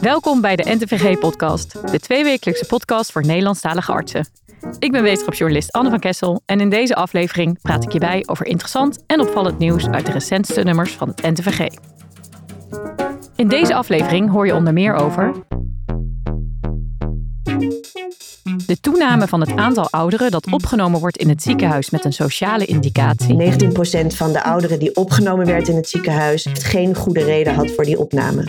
Welkom bij de NTVG-podcast, de tweewekelijkse podcast voor Nederlandstalige artsen. Ik ben wetenschapsjournalist Anne van Kessel en in deze aflevering praat ik je bij over interessant en opvallend nieuws uit de recentste nummers van het NTVG. In deze aflevering hoor je onder meer over de toename van het aantal ouderen dat opgenomen wordt in het ziekenhuis met een sociale indicatie. 19% van de ouderen die opgenomen werd in het ziekenhuis geen goede reden had voor die opname.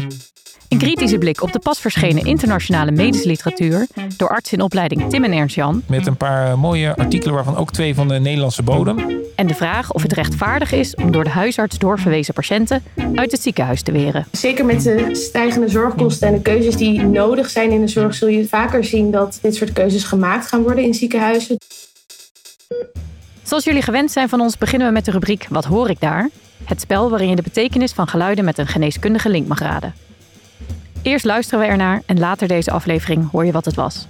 Een kritische blik op de pas verschenen internationale medische literatuur door arts in opleiding Tim en Ernst Jan. Met een paar mooie artikelen, waarvan ook twee van de Nederlandse bodem. En de vraag of het rechtvaardig is om door de huisarts doorverwezen patiënten uit het ziekenhuis te weren. Zeker met de stijgende zorgkosten en de keuzes die nodig zijn in de zorg, zul je vaker zien dat dit soort keuzes gemaakt gaan worden in ziekenhuizen. Zoals jullie gewend zijn van ons, beginnen we met de rubriek Wat hoor ik daar? Het spel waarin je de betekenis van geluiden met een geneeskundige link mag raden. Eerst luisteren we ernaar en later deze aflevering hoor je wat het was.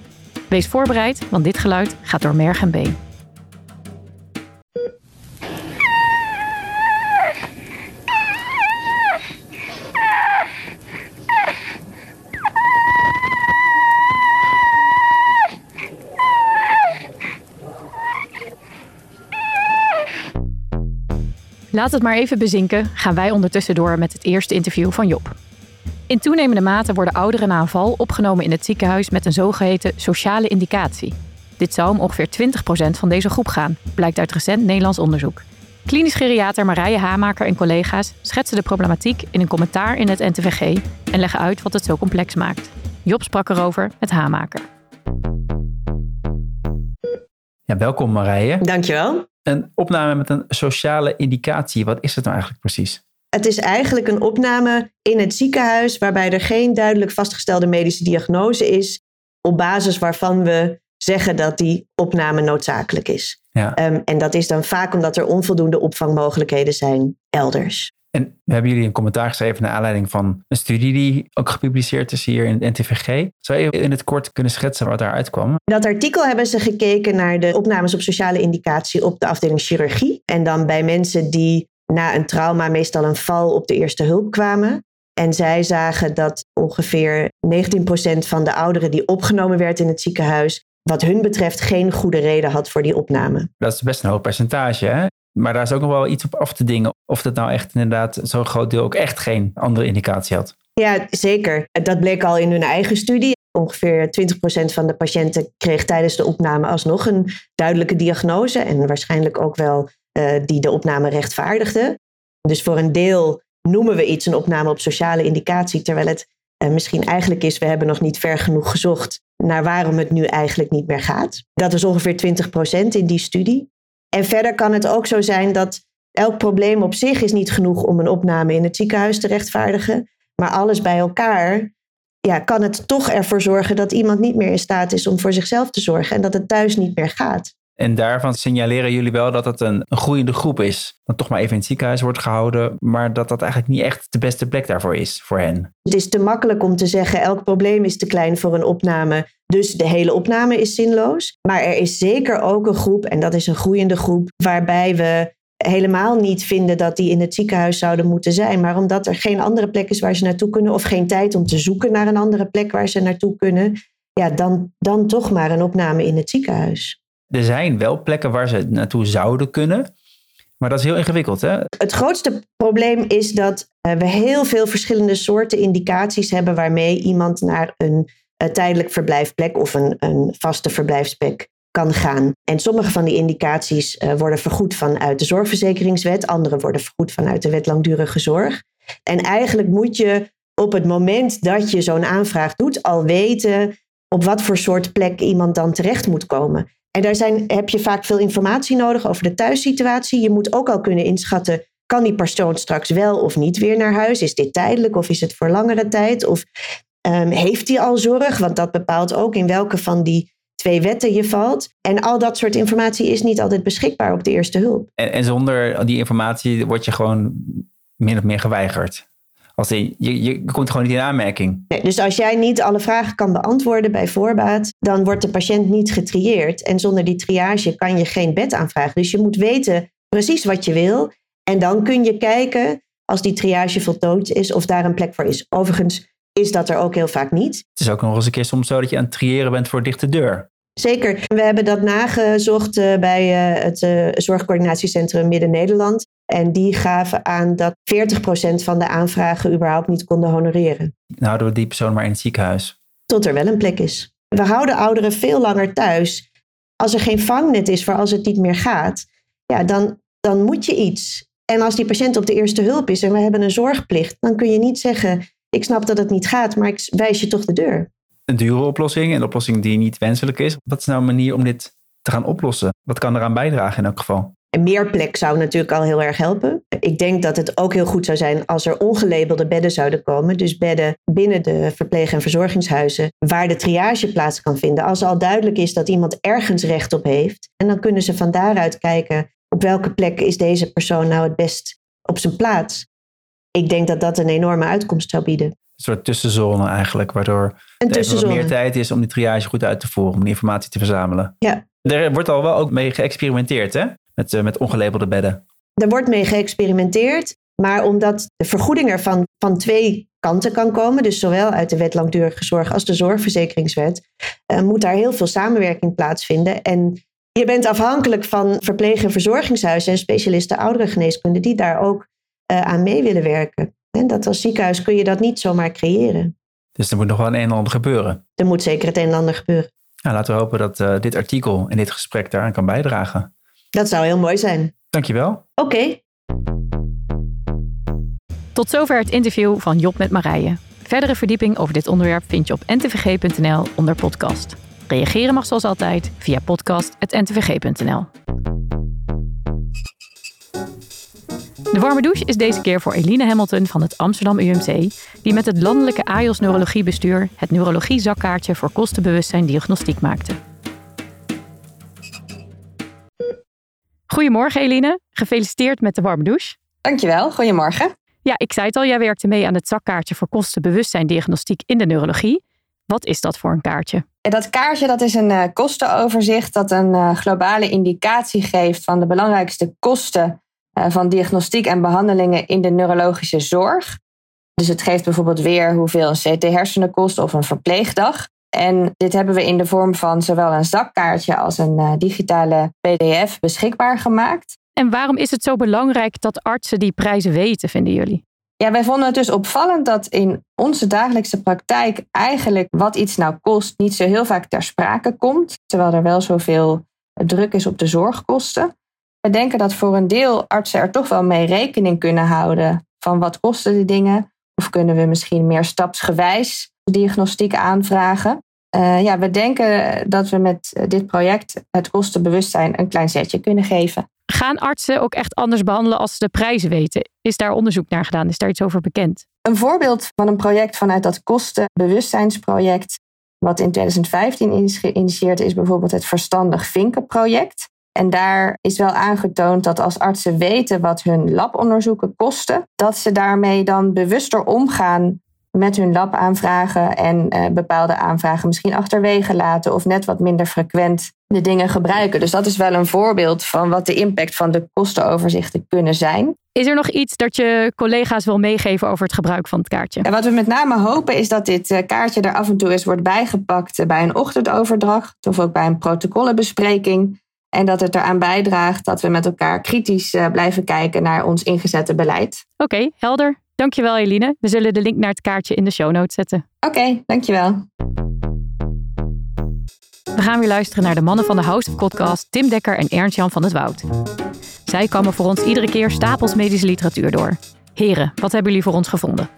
Wees voorbereid, want dit geluid gaat door merg en been. Laat het maar even bezinken, gaan wij ondertussen door met het eerste interview van Job. In toenemende mate worden ouderen na een val opgenomen in het ziekenhuis met een zogeheten sociale indicatie. Dit zou om ongeveer 20% van deze groep gaan, blijkt uit recent Nederlands onderzoek. Klinisch geriater Marije Hamaker en collega's schetsen de problematiek in een commentaar in het NTVG en leggen uit wat het zo complex maakt. Job sprak erover met Hamaker. Ja, welkom Marije. Dankjewel. Een opname met een sociale indicatie. Wat is het nou eigenlijk precies? Het is eigenlijk een opname in het ziekenhuis waarbij er geen duidelijk vastgestelde medische diagnose is, op basis waarvan we zeggen dat die opname noodzakelijk is. Ja. Um, en dat is dan vaak omdat er onvoldoende opvangmogelijkheden zijn elders. En we hebben jullie een commentaar geschreven naar aanleiding van een studie die ook gepubliceerd is hier in het NTVG. Zou je in het kort kunnen schetsen wat daaruit kwam? In dat artikel hebben ze gekeken naar de opnames op sociale indicatie op de afdeling chirurgie. En dan bij mensen die na een trauma meestal een val op de eerste hulp kwamen. En zij zagen dat ongeveer 19% van de ouderen die opgenomen werd in het ziekenhuis, wat hun betreft geen goede reden had voor die opname. Dat is best een hoog percentage, hè? Maar daar is ook nog wel iets op af te dingen. Of dat nou echt inderdaad zo'n groot deel ook echt geen andere indicatie had. Ja, zeker. Dat bleek al in hun eigen studie. Ongeveer 20% van de patiënten kreeg tijdens de opname alsnog een duidelijke diagnose. En waarschijnlijk ook wel uh, die de opname rechtvaardigde. Dus voor een deel noemen we iets een opname op sociale indicatie, terwijl het uh, misschien eigenlijk is, we hebben nog niet ver genoeg gezocht naar waarom het nu eigenlijk niet meer gaat. Dat is ongeveer 20% in die studie. En verder kan het ook zo zijn dat elk probleem op zich is niet genoeg om een opname in het ziekenhuis te rechtvaardigen. Maar alles bij elkaar ja, kan het toch ervoor zorgen dat iemand niet meer in staat is om voor zichzelf te zorgen en dat het thuis niet meer gaat. En daarvan signaleren jullie wel dat het een, groeiende groep is. Dat toch maar even in het ziekenhuis wordt gehouden, maar dat dat eigenlijk niet echt de beste plek daarvoor is voor hen. Het is te makkelijk om te zeggen: elk probleem is te klein voor een opname, dus de hele opname is zinloos. Maar er is zeker ook een groep, en dat is een groeiende groep, waarbij we helemaal niet vinden dat die in het ziekenhuis zouden moeten zijn. Maar omdat er geen andere plek is waar ze naartoe kunnen, of geen tijd om te zoeken naar een andere plek waar ze naartoe kunnen, ja, dan, dan toch maar een opname in het ziekenhuis er zijn wel plekken waar ze naartoe zouden kunnen. Maar dat is heel ingewikkeld. Hè? Het grootste probleem is dat eh, we heel veel verschillende soorten indicaties hebben waarmee iemand naar een, een tijdelijk verblijfplek of een, een, vaste verblijfsplek kan gaan. En sommige van die indicaties uh, worden vergoed vanuit de zorgverzekeringswet, andere worden vergoed vanuit de wet langdurige zorg. En eigenlijk moet je op het moment dat je zo'n aanvraag doet al weten op wat voor soort plek iemand dan terecht moet komen. En daar zijn, heb je vaak veel informatie nodig over de thuissituatie. Je moet ook al kunnen inschatten, kan die persoon straks wel of niet weer naar huis? Is dit tijdelijk of is het voor langere tijd? Of um, heeft hij al zorg? Want dat bepaalt ook in welke van die twee wetten je valt. En al dat soort informatie is niet altijd beschikbaar op de eerste hulp. En, en zonder die informatie word je gewoon min of meer geweigerd. Als je, je, je komt gewoon niet in aanmerking. Nee, dus als jij niet alle vragen kan beantwoorden bij voorbaat, dan wordt de patiënt niet getrieerd. En zonder die triage kan je geen bed aanvragen. Dus je moet weten precies wat je wil. En dan kun je kijken, als die triage voltooid is, of daar een plek voor is. Overigens is dat er ook heel vaak niet. Het is ook nog eens een keer soms zo dat je aan het triëren bent voor dichte deur. Zeker. We hebben dat nagezocht uh, bij uh, het uh, Zorgcoördinatiecentrum Midden-Nederland. En die gaven aan dat 40% van de aanvragen überhaupt niet konden honoreren. Dan houden we die persoon maar in het ziekenhuis. Tot er wel een plek is. We houden ouderen veel langer thuis. Als er geen vangnet is voor als het niet meer gaat, ja, dan, dan moet je iets. En als die patiënt op de eerste hulp is en we hebben een zorgplicht, dan kun je niet zeggen: Ik snap dat het niet gaat, maar ik wijs je toch de deur. Een dure oplossing, een oplossing die niet wenselijk is. Wat is nou een manier om dit te gaan oplossen? Wat kan eraan bijdragen in elk geval? En meer plek zou natuurlijk al heel erg helpen. Ik denk dat het ook heel goed zou zijn als er ongelabelde bedden zouden komen. Dus bedden binnen de verpleeg- en verzorgingshuizen waar de triage plaats kan vinden. Als al duidelijk is dat iemand ergens recht op heeft. En dan kunnen ze van daaruit kijken op welke plek is deze persoon nou het best op zijn plaats. Ik denk dat dat een enorme uitkomst zou bieden. Een soort tussenzone eigenlijk, waardoor er meer tijd is om die triage goed uit te voeren, om die informatie te verzamelen. Ja. Er wordt al wel ook mee geëxperimenteerd, hè? Met, uh, met ongelabelde bedden. Er wordt mee geëxperimenteerd, maar omdat de vergoeding ervan van twee kanten kan komen, dus zowel uit de wet langdurige zorg als de zorgverzekeringswet, uh, moet daar heel veel samenwerking plaatsvinden. En je bent afhankelijk van verpleeg- en verzorgingshuizen en specialisten ouderengeneeskunde die daar ook uh, aan mee willen werken. En dat als ziekenhuis kun je dat niet zomaar creëren. Dus er moet nog wel een en ander gebeuren. Er moet zeker het een en ander gebeuren. Nou, laten we hopen dat uh, dit artikel en dit gesprek daaraan kan bijdragen. Dat zou heel mooi zijn. Dankjewel. Oké. Okay. Tot zover het interview van Job met Marije. Verdere verdieping over dit onderwerp vind je op ntvg.nl onder podcast. Reageren mag zoals altijd via podcast.ntvg.nl. De warme douche is deze keer voor Eline Hamilton van het Amsterdam UMC, die met het landelijke AJOS Neurologiebestuur het neurologie-zakkaartje voor kostenbewustzijn diagnostiek maakte. Goedemorgen Eline, gefeliciteerd met de warme douche. Dankjewel, goedemorgen. Ja, ik zei het al, jij werkte mee aan het zakkaartje voor kostenbewustzijn diagnostiek in de neurologie. Wat is dat voor een kaartje? Dat kaartje dat is een uh, kostenoverzicht dat een uh, globale indicatie geeft van de belangrijkste kosten uh, van diagnostiek en behandelingen in de neurologische zorg. Dus het geeft bijvoorbeeld weer hoeveel een CT-hersenen kost of een verpleegdag. En dit hebben we in de vorm van zowel een zakkaartje als een digitale PDF beschikbaar gemaakt. En waarom is het zo belangrijk dat artsen die prijzen weten, vinden jullie? Ja, wij vonden het dus opvallend dat in onze dagelijkse praktijk eigenlijk wat iets nou kost niet zo heel vaak ter sprake komt, terwijl er wel zoveel druk is op de zorgkosten. We denken dat voor een deel artsen er toch wel mee rekening kunnen houden van wat kosten de dingen, of kunnen we misschien meer stapsgewijs diagnostiek aanvragen. Uh, ja, we denken dat we met dit project het kostenbewustzijn een klein zetje kunnen geven. Gaan artsen ook echt anders behandelen als ze de prijzen weten? Is daar onderzoek naar gedaan? Is daar iets over bekend? Een voorbeeld van een project vanuit dat kostenbewustzijnsproject, wat in 2015 is geïnitieerd, is bijvoorbeeld het Verstandig Vinken project. En daar is wel aangetoond dat als artsen weten wat hun labonderzoeken kosten, dat ze daarmee dan bewuster omgaan met hun labaanvragen en uh, bepaalde aanvragen misschien achterwege laten of net wat minder frequent de dingen gebruiken. Dus dat is wel een voorbeeld van wat de impact van de kostenoverzichten kunnen zijn. Is er nog iets dat je collega's wil meegeven over het gebruik van het kaartje? En wat we met name hopen is dat dit eh, kaartje er af en toe eens wordt bijgepakt bij een ochtendoverdracht of ook bij een protocollenbespreking. En dat het eraan bijdraagt dat we met elkaar kritisch blijven kijken naar ons ingezette beleid. Oké, okay, helder. Dankjewel Eline. We zullen de link naar het kaartje in de show notes zetten. Oké, okay, dankjewel. We gaan weer luisteren naar de mannen van de House of Podcast, Tim Dekker en Ernst-Jan van het Woud. Zij komen voor ons iedere keer stapels medische literatuur door. Heren, wat hebben jullie voor ons gevonden?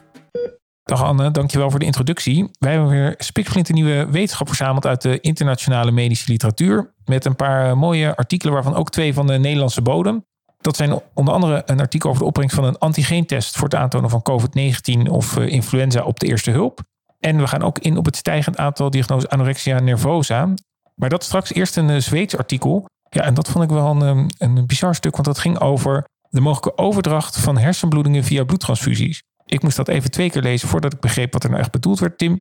Dag Anne, dankjewel voor de introductie. Wij hebben weer spiksplinter nieuwe wetenschap verzameld uit de internationale medische literatuur. Met een paar mooie artikelen, waarvan ook twee van de Nederlandse bodem. Dat zijn onder andere een artikel over de opbrengst van een antigeentest voor het aantonen van COVID-19 of influenza op de eerste hulp. En we gaan ook in op het stijgend aantal diagnoses anorexia nervosa. Maar dat straks eerst een Zweeds artikel. Ja, en dat vond ik wel een, een bizar stuk, want dat ging over de mogelijke overdracht van hersenbloedingen via bloedtransfusies. Ik moest dat even twee keer lezen voordat ik begreep wat er nou echt bedoeld werd. Tim,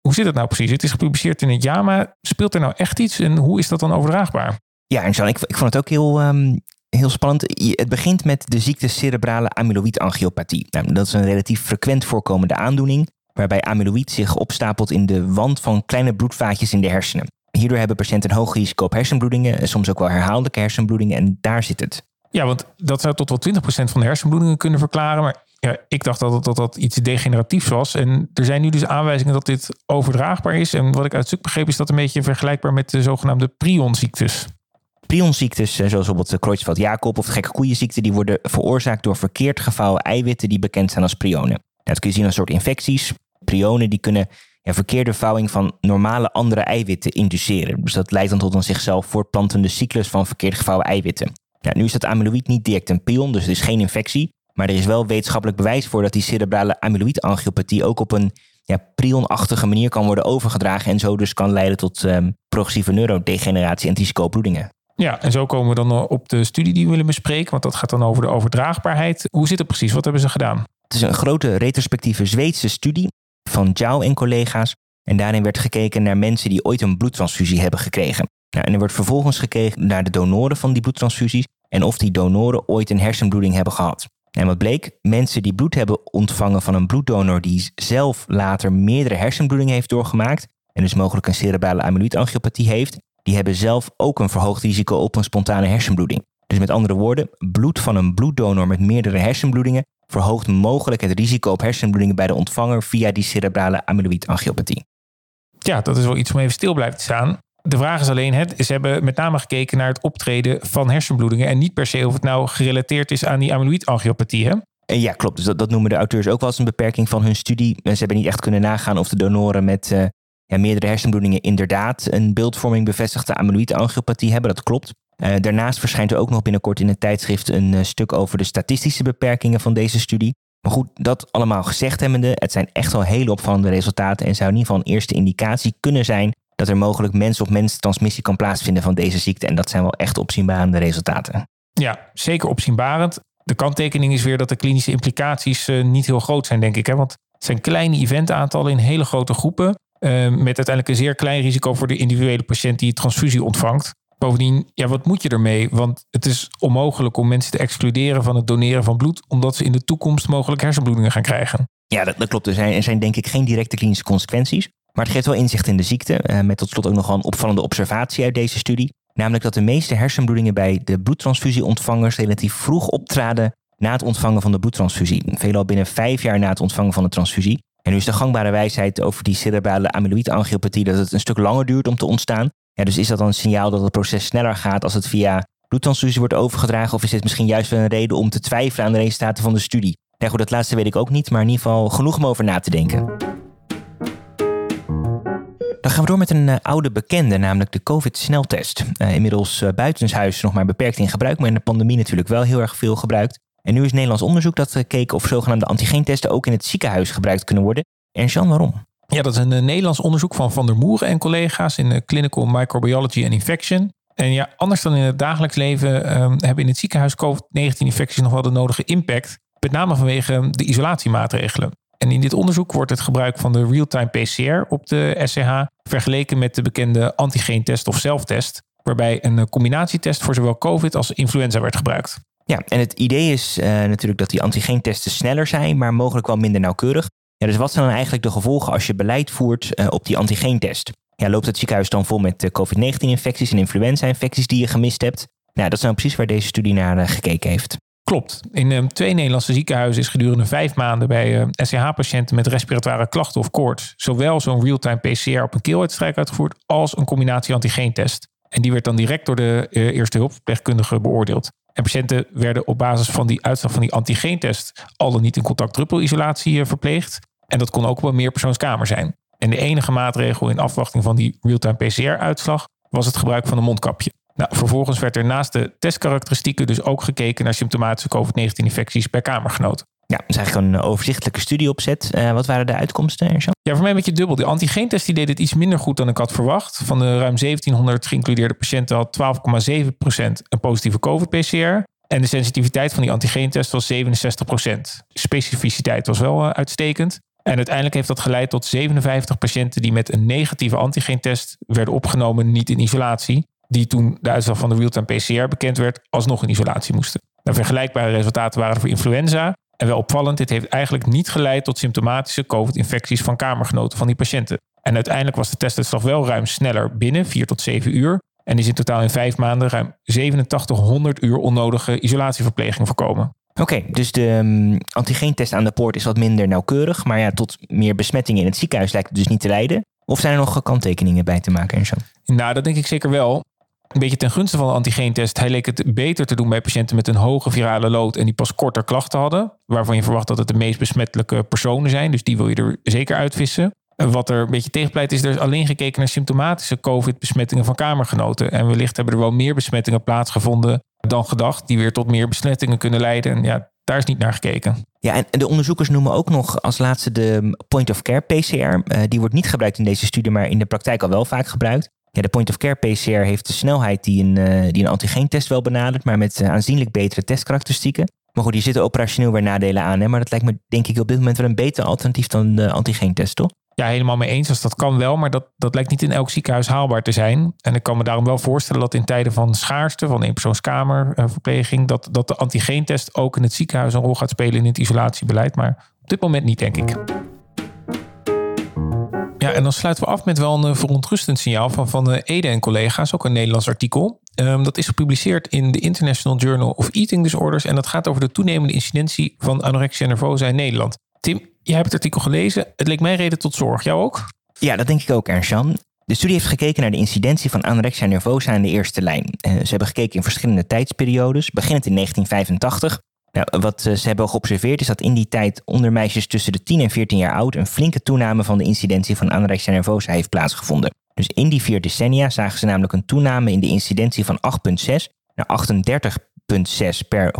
hoe zit het nou precies? Het is gepubliceerd in het JAMA. Speelt er nou echt iets en hoe is dat dan overdraagbaar? Ja, en Jean, ik, ik vond het ook heel, um, heel spannend. Het begint met de ziekte cerebrale amyloïdangiopathie. Nou, dat is een relatief frequent voorkomende aandoening. waarbij amyloïd zich opstapelt in de wand van kleine bloedvaatjes in de hersenen. Hierdoor hebben patiënten een hoog risico op hersenbloedingen, soms ook wel herhaaldelijke hersenbloedingen en daar zit het. Ja, want dat zou tot wel 20% van de hersenbloedingen kunnen verklaren. Maar ja, ik dacht dat, dat dat iets degeneratiefs was. En er zijn nu dus aanwijzingen dat dit overdraagbaar is. En wat ik uit stuk begreep is dat een beetje vergelijkbaar met de zogenaamde prionziektes. Prionziektes, zoals bijvoorbeeld de Creutzfeldt-Jakob of de gekke koeienziekte, die worden veroorzaakt door verkeerd gevouwen eiwitten die bekend zijn als prionen. Dat kun je zien als soort infecties. Prionen die kunnen ja, verkeerde vouwing van normale andere eiwitten induceren. Dus dat leidt dan tot een zichzelf voortplantende cyclus van verkeerd gevouwen eiwitten. Nu is dat amyloïd niet direct een prion, dus het is geen infectie. Maar er is wel wetenschappelijk bewijs voor dat die cerebrale amyloïdangiopathie ook op een ja, prionachtige manier kan worden overgedragen. En zo dus kan leiden tot um, progressieve neurodegeneratie en risicoopbloedingen. Ja, en zo komen we dan op de studie die we willen bespreken. Want dat gaat dan over de overdraagbaarheid. Hoe zit het precies? Wat hebben ze gedaan? Het is een grote retrospectieve Zweedse studie van Jou en collega's. En daarin werd gekeken naar mensen die ooit een bloedtransfusie hebben gekregen. Nou, en er wordt vervolgens gekeken naar de donoren van die bloedtransfusies en of die donoren ooit een hersenbloeding hebben gehad. En wat bleek, mensen die bloed hebben ontvangen van een bloeddonor die zelf later meerdere hersenbloedingen heeft doorgemaakt en dus mogelijk een cerebrale amyloïdangiopathie heeft, die hebben zelf ook een verhoogd risico op een spontane hersenbloeding. Dus met andere woorden, bloed van een bloeddonor met meerdere hersenbloedingen verhoogt mogelijk het risico op hersenbloedingen bij de ontvanger via die cerebrale amyloïdangiopathie. Ja, dat is wel iets om even stil blijven te staan. De vraag is alleen, het, ze hebben met name gekeken naar het optreden van hersenbloedingen en niet per se of het nou gerelateerd is aan die amyloïdangiopathie. Hè? Ja, klopt. Dus dat, dat, noemen de auteurs ook wel eens een beperking van hun studie. Ze hebben niet echt kunnen nagaan of de donoren met uh, meerdere hersenbloedingen inderdaad een beeldvorming bevestigde amyloïdangiopathie hebben. Dat klopt. Uh, daarnaast verschijnt er ook nog binnenkort in het tijdschrift een uh, stuk over de statistische beperkingen van deze studie. Maar goed, dat allemaal gezegd hebbende, het zijn echt wel hele opvallende resultaten en zou in ieder geval een eerste indicatie kunnen zijn dat er mogelijk mens-op-mens transmissie kan plaatsvinden van deze ziekte. En dat zijn wel echt opzienbarende resultaten. Ja, zeker opzienbarend. De kanttekening is weer dat de klinische implicaties uh, niet heel groot zijn, denk ik. Hè? Want het zijn kleine eventaantallen in hele grote groepen. Uh, met uiteindelijk een zeer klein risico voor de individuele patiënt die transfusie ontvangt. Bovendien, ja, wat moet je ermee? Want het is onmogelijk om mensen te excluderen van het doneren van bloed, omdat ze in de toekomst mogelijk hersenbloedingen gaan krijgen. Ja, dat, dat klopt. Er zijn, er zijn denk ik geen directe klinische consequenties. Maar het geeft wel inzicht in de ziekte, uh, met tot slot ook nog een opvallende observatie uit deze studie. Namelijk dat de meeste hersenbloedingen bij de bloedtransfusieontvangers relatief vroeg optraden na het ontvangen van de bloedtransfusie. Veelal binnen vijf jaar na het ontvangen van de transfusie. En nu is de gangbare wijsheid over die cerebrale amyloïdangiopathie dat het een stuk langer duurt om te ontstaan. Ja, dus is dat dan een signaal dat het proces sneller gaat als het via bloedtransfusie wordt overgedragen? Of is dit misschien juist wel een reden om te twijfelen aan de resultaten van de studie? Ja, goed, dat laatste weet ik ook niet, maar in ieder geval genoeg om over na te denken. Dan gaan we door met een uh, oude bekende, namelijk de COVID-sneltest. Uh, inmiddels uh, buitenshuis nog maar beperkt in gebruik, maar in de pandemie natuurlijk wel heel erg veel gebruikt. En nu is Nederlands onderzoek dat keek of zogenaamde antigeentesten ook in het ziekenhuis gebruikt kunnen worden. En Jean, waarom? Ja, dat is een Nederlands onderzoek van Van der Moeren en collega's in Clinical Microbiology and Infection. En ja, anders dan in het dagelijks leven um, hebben in het ziekenhuis COVID-19-infecties nog wel de nodige impact. Met name vanwege de isolatiemaatregelen. En in dit onderzoek wordt het gebruik van de real-time PCR op de SCH vergeleken met de bekende antigeentest of zelftest, waarbij een combinatietest voor zowel COVID als influenza werd gebruikt. Ja, en het idee is uh, natuurlijk dat die antigeentesten sneller zijn, maar mogelijk wel minder nauwkeurig. Ja, dus wat zijn dan eigenlijk de gevolgen als je beleid voert uh, op die antigeentest? Ja, loopt het ziekenhuis dan vol met uh, COVID-19-infecties en influenza-infecties die je gemist hebt? Nou, dat is nou precies waar deze studie naar gekeken heeft. Klopt. In um, twee Nederlandse ziekenhuizen is gedurende vijf maanden bij uh, SCH-patiënten met respiratoire klachten of koorts zowel zo'n real-time PCR op een keeluitstrijk uitgevoerd als een combinatie antigeentest. En die werd dan direct door de uh, eerste hulpverpleegkundige beoordeeld. En patiënten werden op basis van die uitslag van die antigeentest al dan niet in contact-druppelisolatie uh, verpleegd. En dat kon ook op een meerpersoonskamer zijn. En de enige maatregel in afwachting van die real-time PCR-uitslag was het gebruik van een mondkapje. Nou, vervolgens werd er naast de testkarakteristieken dus ook gekeken naar symptomatische COVID-19-infecties per kamergenoot. Ja, dat is eigenlijk een overzichtelijke studieopzet. Uh, wat waren de uitkomsten, Erjan? Ja, voor mij een beetje dubbel. De antigeentest die deed het iets minder goed dan ik had verwacht. Van de ruim 1700 geïncludeerde patiënten had 12,7% een positieve COVID-PCR. En de sensitiviteit van die antigeentest was 67%. Specificiteit was wel uh, uitstekend. En uiteindelijk heeft dat geleid tot 57 patiënten die met een negatieve antigeentest werden opgenomen, niet in isolatie die toen de uitslag van de real-time PCR bekend werd, alsnog in isolatie moesten. Nou, vergelijkbare resultaten waren voor influenza. En wel opvallend, dit heeft eigenlijk niet geleid tot symptomatische COVID-infecties van kamergenoten van die patiënten. En uiteindelijk was de testuitslag wel ruim sneller binnen, 4 tot 7 uur. En is in totaal in vijf maanden ruim 8700 uur onnodige isolatieverpleging voorkomen. Oké, dus de um, antigeentest aan de poort is wat minder nauwkeurig. Maar ja, tot meer besmettingen in het ziekenhuis lijkt het dus niet te leiden. Of zijn er nog kanttekeningen bij te maken en zo? Nou, dat denk ik zeker wel. Een beetje ten gunste van de antigeentest. Hij leek het beter te doen bij patiënten met een hoge virale lood en die pas korter klachten hadden. Waarvan je verwacht dat het de meest besmettelijke personen zijn. Dus die wil je er zeker uitvissen. Wat er een beetje tegenpleit is, er is alleen gekeken naar symptomatische COVID-besmettingen van kamergenoten. En wellicht hebben er wel meer besmettingen plaatsgevonden dan gedacht, die weer tot meer besmettingen kunnen leiden. En ja, daar is niet naar gekeken. Ja, en de onderzoekers noemen ook nog als laatste de point-of-care PCR. Uh, die wordt niet gebruikt in deze studie, maar in de praktijk al wel vaak gebruikt. Ja, de point-of-care PCR heeft de snelheid die een, uh, die een antigeentest wel benadert, maar met uh, aanzienlijk betere testkarakteristieken. Maar goed, die zitten operationeel weer nadelen aan. Hè? Maar dat lijkt me denk ik op dit moment wel een beter alternatief dan de antigeentest, toch? Ja, helemaal mee eens. Als dat kan wel, maar dat, dat lijkt niet in elk ziekenhuis haalbaar te zijn. En ik kan me daarom wel voorstellen dat in tijden van schaarste, van eenpersoonskamerverpleging, dat, dat de antigeentest ook in het ziekenhuis een rol gaat spelen in het isolatiebeleid. Maar op dit moment niet, denk ik. En dan sluiten we af met wel een verontrustend signaal van, van Ede en collega's, ook een Nederlands artikel. Um, dat is gepubliceerd in de International Journal of Eating Disorders. En dat gaat over de toenemende incidentie van anorexia nervosa in Nederland. Tim, jij hebt het artikel gelezen. Het leek mij reden tot zorg. Jou ook? Ja, dat denk ik ook, Ernst-Jan. De studie heeft gekeken naar de incidentie van anorexia nervosa in de eerste lijn. ze hebben gekeken in verschillende tijdsperiodes, beginnend in 1985. Wat ze hebben geobserveerd is dat in die tijd onder meisjes tussen de 10 en 14 jaar oud een flinke toename van de incidentie van anorexia nervosa heeft plaatsgevonden. Dus in die vier decennia zagen ze namelijk een toename in de incidentie van 8,6 naar 38,6 per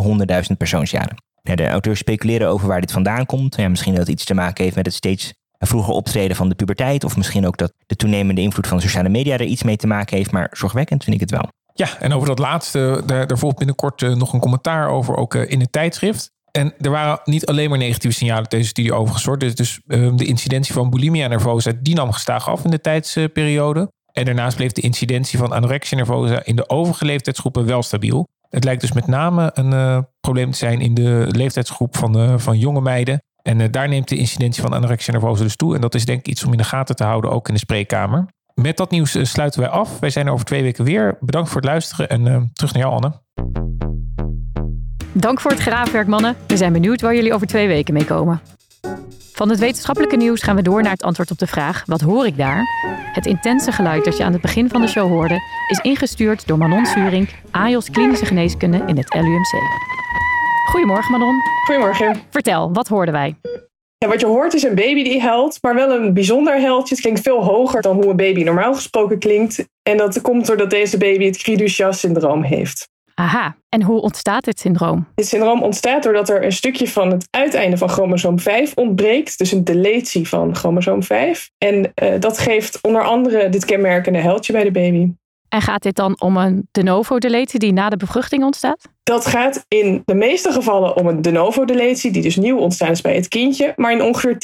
100.000 persoonsjaren. Ja, de auteurs speculeren over waar dit vandaan komt. Ja, misschien dat het iets te maken heeft met het steeds vroeger optreden van de puberteit. Of misschien ook dat de toenemende invloed van sociale media er iets mee te maken heeft. Maar zorgwekkend vind ik het wel. Ja, en over dat laatste, daar, daar volgt binnenkort uh, nog een commentaar over, ook uh, in het tijdschrift. En er waren niet alleen maar negatieve signalen deze studie overgestort. Dus, dus uh, de incidentie van bulimia nervosa, die nam gestaag af in de tijdsperiode. En daarnaast bleef de incidentie van anorexia nervosa in de overige leeftijdsgroepen wel stabiel. Het lijkt dus met name een uh, probleem te zijn in de leeftijdsgroep van, van jonge meiden. En daar neemt de incidentie van anorexia nervosa dus toe. En dat is denk ik iets om in de gaten te houden, ook in de spreekkamer. Met dat nieuws sluiten wij af. Wij zijn er over twee weken weer. Bedankt voor het luisteren en terug naar jou, Anne. Dank voor het graafwerk, mannen. We zijn benieuwd waar jullie over twee weken mee komen. Van het wetenschappelijke nieuws gaan we door naar het antwoord op de vraag: wat hoor ik daar? Het intense geluid dat je aan het begin van de show hoorde, is ingestuurd door Manon Suring, AJOS Klinische Geneeskunde in het LUMC. Goedemorgen, Manon. Goedemorgen. Vertel, wat hoorden wij? Ja, wat je hoort is een baby die huilt, maar wel een bijzonder huiltje. Het klinkt veel hoger dan hoe een baby normaal gesproken klinkt. En dat komt doordat deze baby het Cri-du-Chat-syndroom heeft. Aha, en hoe ontstaat dit syndroom? Dit syndroom ontstaat doordat er een stukje van het uiteinde van chromosoom 5 ontbreekt. Dus een deletie van chromosoom 5. En uh, dat geeft onder andere dit kenmerkende huiltje bij de baby. En gaat dit dan om een de novo deletie die na de bevruchting ontstaat? Dat gaat in de meeste gevallen om een de novo deletie, die dus nieuw ontstaan is bij het kindje. Maar in ongeveer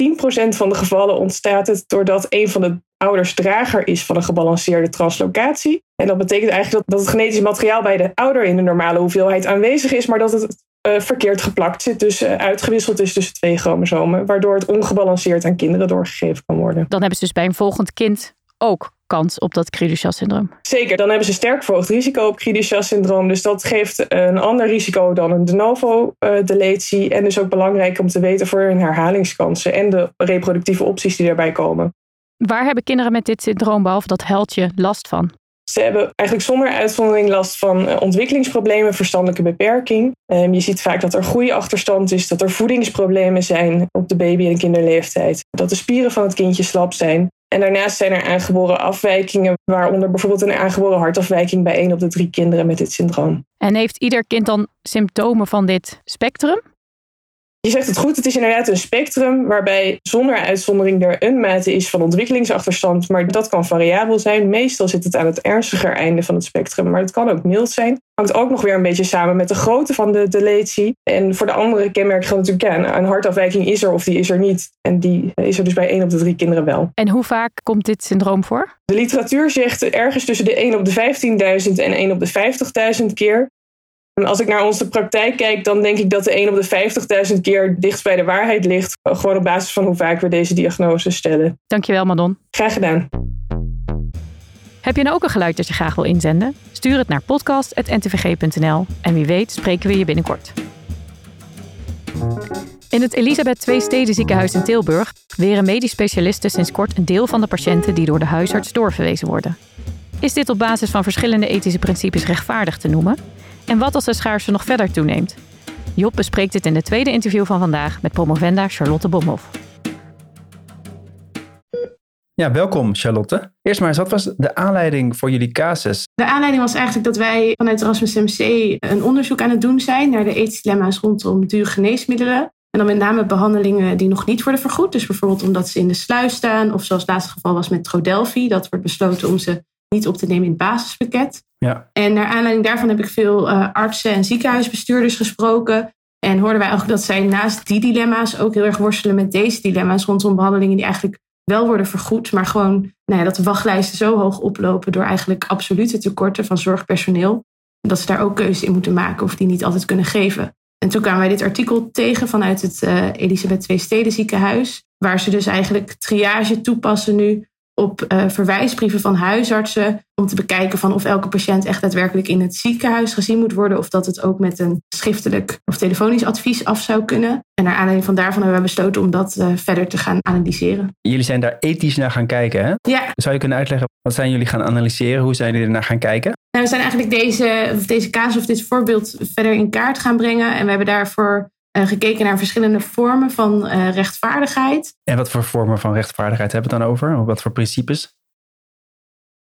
10% van de gevallen ontstaat het doordat een van de ouders drager is van een gebalanceerde translocatie. En dat betekent eigenlijk dat, dat het genetisch materiaal bij de ouder in de normale hoeveelheid aanwezig is, maar dat het uh, verkeerd geplakt zit, dus uh, uitgewisseld is tussen twee chromosomen, waardoor het ongebalanceerd aan kinderen doorgegeven kan worden. Dan hebben ze dus bij een volgend kind ook kans op dat Cri-du-Chat-syndroom. Zeker, dan hebben ze sterk verhoogd risico op Cri-du-Chat-syndroom. Dus dat geeft een ander risico dan een de novo-deletie. En dus ook belangrijk om te weten voor hun herhalingskansen en de reproductieve opties die daarbij komen. Waar hebben kinderen met dit syndroom, behalve dat heldje, last van? Ze hebben eigenlijk zonder uitzondering last van ontwikkelingsproblemen, verstandelijke beperking. je ziet vaak dat er groeiachterstand is, dat er voedingsproblemen zijn op de baby- en kinderleeftijd, dat de spieren van het kindje slap zijn. En daarnaast zijn er aangeboren afwijkingen, waaronder bijvoorbeeld een aangeboren hartafwijking bij één op de drie kinderen met dit syndroom. En heeft ieder kind dan symptomen van dit spectrum? Je zegt het goed, het is inderdaad een spectrum waarbij zonder uitzondering er een mate is van ontwikkelingsachterstand, maar dat kan variabel zijn. Meestal zit het aan het ernstiger einde van het spectrum, maar het kan ook mild zijn. Hangt ook nog weer een beetje samen met de grootte van de deletie. En voor de andere kenmerken geldt natuurlijk, ja, een hartafwijking is er of die is er niet. En die is er dus bij 1 op de 3 kinderen wel. En hoe vaak komt dit syndroom voor? De literatuur zegt ergens tussen de 1 op de 15.000 en 1 op de 50.000 keer. En als ik naar onze praktijk kijk, dan denk ik dat de 1 op de 50.000 keer dichtst bij de waarheid ligt. Gewoon op basis van hoe vaak we deze diagnose stellen. Dankjewel, Madon. Graag gedaan. Heb je nou ook een geluid dat je graag wil inzenden? Stuur het naar podcast.ntvg.nl en wie weet spreken we je binnenkort. In het Elisabeth II Steden ziekenhuis in Tilburg weren medisch specialisten sinds kort een deel van de patiënten die door de huisarts doorverwezen worden. Is dit op basis van verschillende ethische principes rechtvaardig te noemen? En wat als de schaarste nog verder toeneemt? Job bespreekt dit in het tweede interview van vandaag met promovenda Charlotte Bomhoff. Ja, welkom Charlotte. Eerst maar eens, wat was de aanleiding voor jullie casus? De aanleiding was eigenlijk dat wij vanuit Erasmus MC een onderzoek aan het doen zijn naar de ethische dilemma's rondom dure geneesmiddelen. En dan met name behandelingen die nog niet worden vergoed. Dus bijvoorbeeld omdat ze in de sluis staan. Of zoals het laatste geval was met Trodelphi. Dat wordt besloten om ze niet op te nemen in het basispakket. Ja. En naar aanleiding daarvan heb ik veel uh, artsen en ziekenhuisbestuurders gesproken. En hoorden wij ook dat zij naast die dilemma's ook heel erg worstelen met deze dilemma's rondom behandelingen die eigenlijk wel worden vergoed, maar gewoon nou ja, dat de wachtlijsten zo hoog oplopen door eigenlijk absolute tekorten van zorgpersoneel, dat ze daar ook keuzes in moeten maken of die niet altijd kunnen geven. En toen kwamen wij dit artikel tegen vanuit het uh, Elisabeth II Steden ziekenhuis, waar ze dus eigenlijk triage toepassen nu op uh, verwijsbrieven van huisartsen om te bekijken van of elke patiënt echt daadwerkelijk in het ziekenhuis gezien moet worden of dat het ook met een schriftelijk of telefonisch advies af zou kunnen. En naar aanleiding van daarvan hebben we besloten om dat uh, verder te gaan analyseren. Jullie zijn daar ethisch naar gaan kijken, hè? Ja. Zou je kunnen uitleggen, wat zijn jullie gaan analyseren? Hoe zijn jullie er naar gaan kijken? Nou, we zijn eigenlijk deze, deze casus of dit voorbeeld verder in kaart gaan brengen. En we hebben daarvoor gekeken naar verschillende vormen van uh, rechtvaardigheid. En wat voor vormen van rechtvaardigheid hebben we het dan over? Wat voor principes?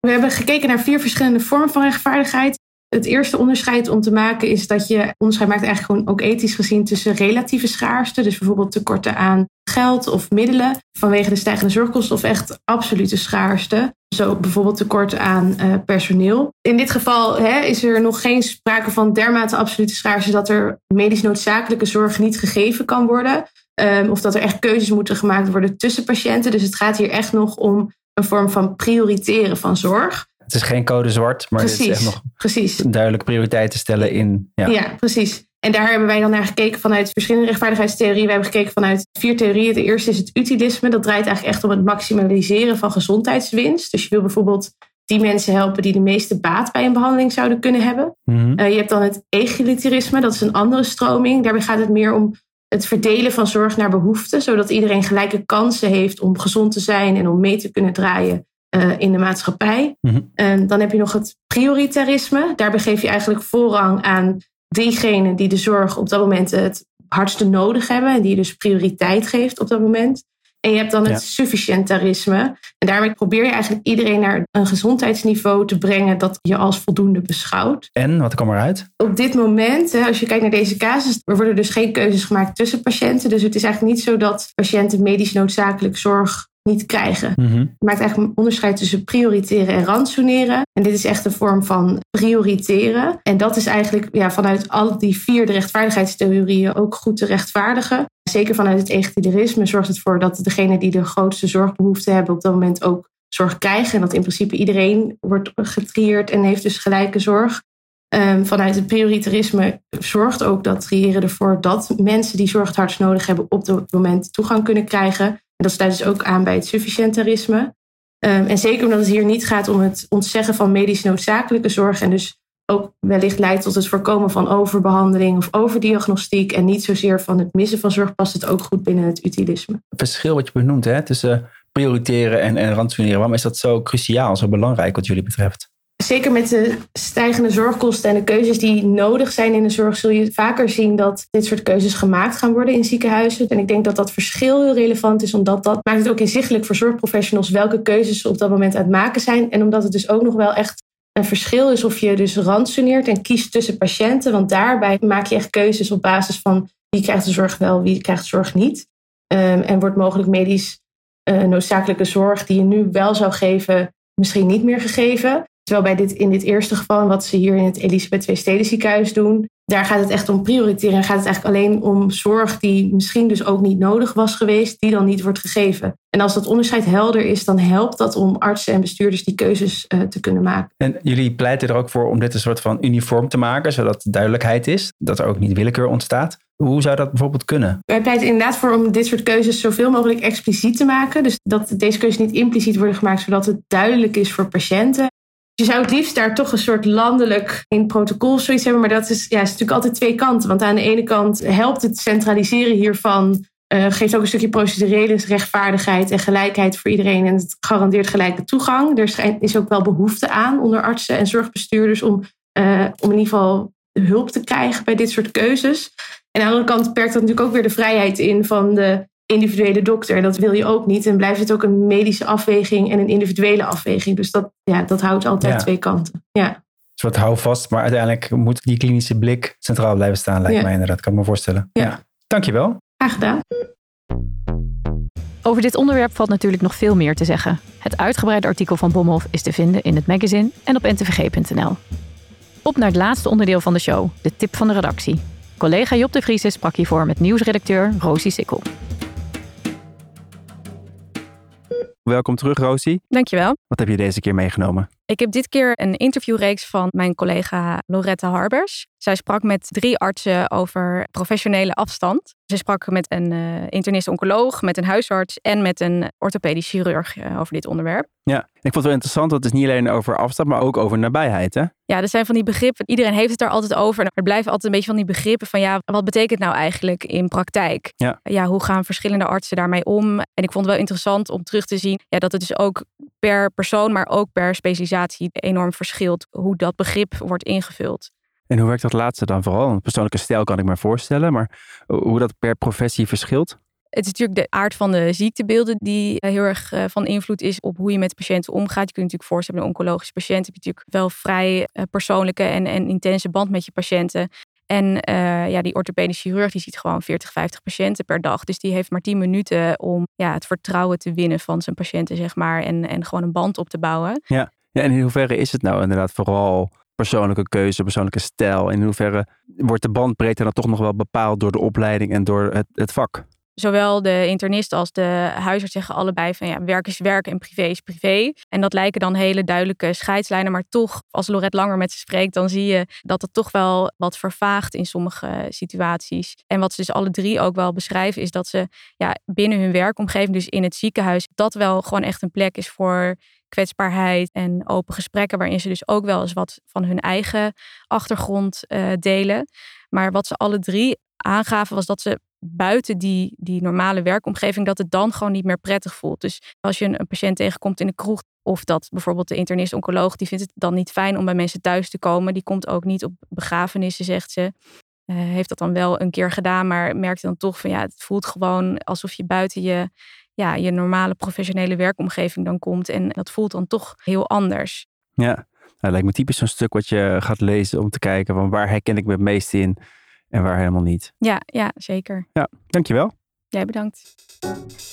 We hebben gekeken naar vier verschillende vormen van rechtvaardigheid. Het eerste onderscheid om te maken is dat je onderscheid maakt eigenlijk gewoon ook ethisch gezien tussen relatieve schaarste, dus bijvoorbeeld tekorten aan geld of middelen vanwege de stijgende zorgkosten, of echt absolute schaarste, zo bijvoorbeeld tekort aan uh, personeel. In dit geval hè, is er nog geen sprake van dermate absolute schaarste dat er medisch noodzakelijke zorg niet gegeven kan worden, um, of dat er echt keuzes moeten gemaakt worden tussen patiënten. Dus het gaat hier echt nog om een vorm van prioriteren van zorg. Het is geen code zwart, maar precies, het is echt nog precies. duidelijk prioriteiten stellen in. Ja. ja, precies. En daar hebben wij dan naar gekeken vanuit verschillende rechtvaardigheidstheorieën. We hebben gekeken vanuit vier theorieën. De eerste is het utilisme. Dat draait eigenlijk echt om het maximaliseren van gezondheidswinst. Dus je wil bijvoorbeeld die mensen helpen die de meeste baat bij een behandeling zouden kunnen hebben. Mm-hmm. Uh, je hebt dan het egalitarisme. Dat is een andere stroming. Daarbij gaat het meer om het verdelen van zorg naar behoeften. Zodat iedereen gelijke kansen heeft om gezond te zijn en om mee te kunnen draaien uh, in de maatschappij. Um, dan heb je nog het prioritarisme. Daarbij geef je eigenlijk voorrang aan diegenen die de zorg op dat moment het hardste nodig hebben. En die je dus prioriteit geeft op dat moment. En je hebt dan het Ja. sufficiëntarisme. En daarmee probeer je eigenlijk iedereen naar een gezondheidsniveau te brengen dat je als voldoende beschouwt. En wat kwam eruit? Op dit moment, als je kijkt naar deze casus, er worden dus geen keuzes gemaakt tussen patiënten. Dus het is eigenlijk niet zo dat patiënten medisch noodzakelijk zorg niet krijgen. Mhm. Je maakt eigenlijk een onderscheid tussen prioriteren en ransoneren. En dit is echt een vorm van prioriteren. En dat is eigenlijk ja, vanuit al die vier de rechtvaardigheidstheorieën ook goed te rechtvaardigen. Zeker vanuit het egalitarisme zorgt het voor dat degenen die de grootste zorgbehoefte hebben op dat moment ook zorg krijgen. En dat in principe iedereen wordt getrieerd en heeft dus gelijke zorg. Um, vanuit het prioritarisme zorgt ook dat triëren ervoor dat mensen die zorg het hardst nodig hebben op dat moment toegang kunnen krijgen. En dat sluit dus ook aan bij het sufficiëntarisme. Um, en zeker omdat het hier niet gaat om het ontzeggen van medisch noodzakelijke zorg en dus ook wellicht leidt tot het voorkomen van overbehandeling of overdiagnostiek en niet zozeer van het missen van zorg, past het ook goed binnen het utilisme. Het verschil wat je benoemt hè, tussen prioriteren en, en. Waarom is dat zo cruciaal, zo belangrijk wat jullie betreft? Zeker met de stijgende zorgkosten en de keuzes die nodig zijn in de zorg, zul je vaker zien dat dit soort keuzes gemaakt gaan worden in ziekenhuizen. En ik denk dat dat verschil heel relevant is, omdat dat maakt het ook inzichtelijk voor zorgprofessionals welke keuzes ze op dat moment aan het maken zijn. En omdat het dus ook nog wel echt een verschil is of je dus ransoneert en kiest tussen patiënten. Want daarbij maak je echt keuzes op basis van wie krijgt de zorg wel, wie krijgt de zorg niet. Um, en wordt mogelijk medisch uh, noodzakelijke zorg die je nu wel zou geven, misschien niet meer gegeven. Terwijl bij dit, in dit eerste geval, wat ze hier in het Elisabeth II Steden ziekenhuis doen, Daar gaat het echt om prioriteren en gaat het eigenlijk alleen om zorg die misschien dus ook niet nodig was geweest, die dan niet wordt gegeven. En als dat onderscheid helder is, dan helpt dat om artsen en bestuurders die keuzes uh, te kunnen maken. En jullie pleiten er ook voor om dit een soort van uniform te maken, zodat duidelijkheid is, dat er ook niet willekeur ontstaat. Hoe zou dat bijvoorbeeld kunnen? Wij pleiten inderdaad voor om dit soort keuzes zoveel mogelijk expliciet te maken. Dus dat deze keuzes niet impliciet worden gemaakt, zodat het duidelijk is voor patiënten. Je zou het liefst daar toch een soort landelijk in protocol zoiets hebben. Maar dat is, ja, is natuurlijk altijd twee kanten. Want aan de ene kant helpt het centraliseren hiervan. Uh, geeft ook een stukje procedurele rechtvaardigheid en gelijkheid voor iedereen. En het garandeert gelijke toegang. Er is ook wel behoefte aan onder artsen en zorgbestuurders om, uh, om in ieder geval hulp te krijgen bij dit soort keuzes. En aan de andere kant perkt dat natuurlijk ook weer de vrijheid in van de individuele dokter. En dat wil je ook niet. En blijft het ook een medische afweging en een individuele afweging. Dus dat, ja, dat houdt altijd twee kanten. Ja. Een soort houvast, maar uiteindelijk moet die klinische blik centraal blijven staan, lijkt mij inderdaad. Kan ik me voorstellen. Ja. ja. Dankjewel. Graag gedaan. Over dit onderwerp valt natuurlijk nog veel meer te zeggen. Het uitgebreide artikel van Bomhoff is te vinden in het magazine en op ntvg.nl. Op naar het laatste onderdeel van de show, de tip van de redactie. Collega Job de Vries sprak hiervoor met nieuwsredacteur Rosie Sikkel. Welkom terug, Rosie. Dankjewel. Wat heb je deze keer meegenomen? Ik heb dit keer een interviewreeks van mijn collega Lorette Harbers. Zij sprak met drie artsen over professionele afstand. Ze sprak met een uh, internist-oncoloog, met een huisarts en met een orthopedisch chirurg uh, over dit onderwerp. Ja, ik vond het wel interessant, want het is niet alleen over afstand, maar ook over nabijheid. Hè? Ja, er zijn van die begrippen. Iedereen heeft het daar altijd over. Er blijven altijd een beetje van die begrippen van ja, wat betekent nou eigenlijk in praktijk? Ja. ja, hoe gaan verschillende artsen daarmee om? En ik vond het wel interessant om terug te zien ja, dat het dus ook per persoon, maar ook per specialisatie enorm verschilt hoe dat begrip wordt ingevuld. En hoe werkt dat laatste dan vooral? Een persoonlijke stijl kan ik me voorstellen, maar hoe dat per professie verschilt? Het is natuurlijk de aard van de ziektebeelden die heel erg eh, van invloed is op hoe je met patiënten omgaat. Je kunt je natuurlijk voorstellen, een oncologische patiënt heb je natuurlijk wel vrij eh, persoonlijke en, en intense band met je patiënten. En uh, ja, die orthopedische chirurg die ziet gewoon 40, 50 patiënten per dag. Dus die heeft maar 10 minuten om ja, het vertrouwen te winnen van zijn patiënten, zeg maar. En, en gewoon een band op te bouwen. Ja. ja, en in hoeverre is het nou inderdaad vooral persoonlijke keuze, persoonlijke stijl? In hoeverre wordt de bandbreedte dan toch nog wel bepaald door de opleiding en door het, het vak? Zowel de internist als de huisarts zeggen allebei van ja, werk is werk en privé is privé. En dat lijken dan hele duidelijke scheidslijnen, maar toch, als Lorette langer met ze spreekt, dan zie je dat het toch wel wat vervaagt in sommige situaties. En wat ze dus alle drie ook wel beschrijven, is dat ze ja, binnen hun werkomgeving, dus in het ziekenhuis, dat wel gewoon echt een plek is voor kwetsbaarheid en open gesprekken, waarin ze dus ook wel eens wat van hun eigen achtergrond uh, delen. Maar wat ze alle drie aangaven was dat ze buiten die, die normale werkomgeving, dat het dan gewoon niet meer prettig voelt. Dus als je een, een patiënt tegenkomt in de kroeg, of dat bijvoorbeeld de internist-oncoloog, die vindt het dan niet fijn om bij mensen thuis te komen. Die komt ook niet op begrafenissen, zegt ze. Uh, heeft dat dan wel een keer gedaan, maar merkt dan toch van ja, het voelt gewoon alsof je buiten je, ja, je normale professionele werkomgeving dan komt. En dat voelt dan toch heel anders. Ja, nou, dat lijkt me typisch zo'n stuk wat je gaat lezen om te kijken van waar herken ik me het meest in en waar helemaal niet. Ja, ja, zeker. Ja, dankjewel. Jij bedankt.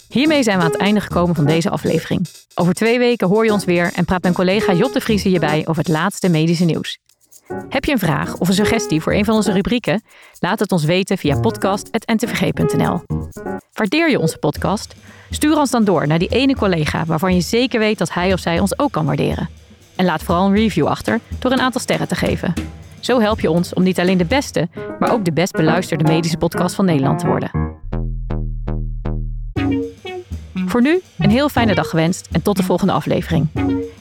Hiermee zijn we aan het einde gekomen van deze aflevering. Over twee weken hoor je ons weer en praat mijn collega Jot de Vries hierbij over het laatste medische nieuws. Heb je een vraag of een suggestie voor een van onze rubrieken? Laat het ons weten via podcast.ntvg.nl. Waardeer je onze podcast? Stuur ons dan door naar die ene collega waarvan je zeker weet dat hij of zij ons ook kan waarderen. En laat vooral een review achter door een aantal sterren te geven. Zo help je ons om niet alleen de beste, maar ook de best beluisterde medische podcast van Nederland te worden. Voor nu een heel fijne dag gewenst en tot de volgende aflevering.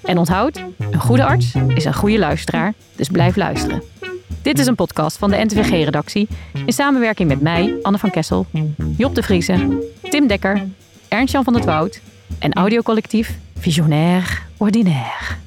En onthoud, een goede arts is een goede luisteraar, dus blijf luisteren. Dit is een podcast van de NTVG-redactie in samenwerking met mij, Anne van Kessel, Job de Vriese, Tim Dekker, Ernst-Jan van het Woud en audiocollectief Visionair Ordinaire.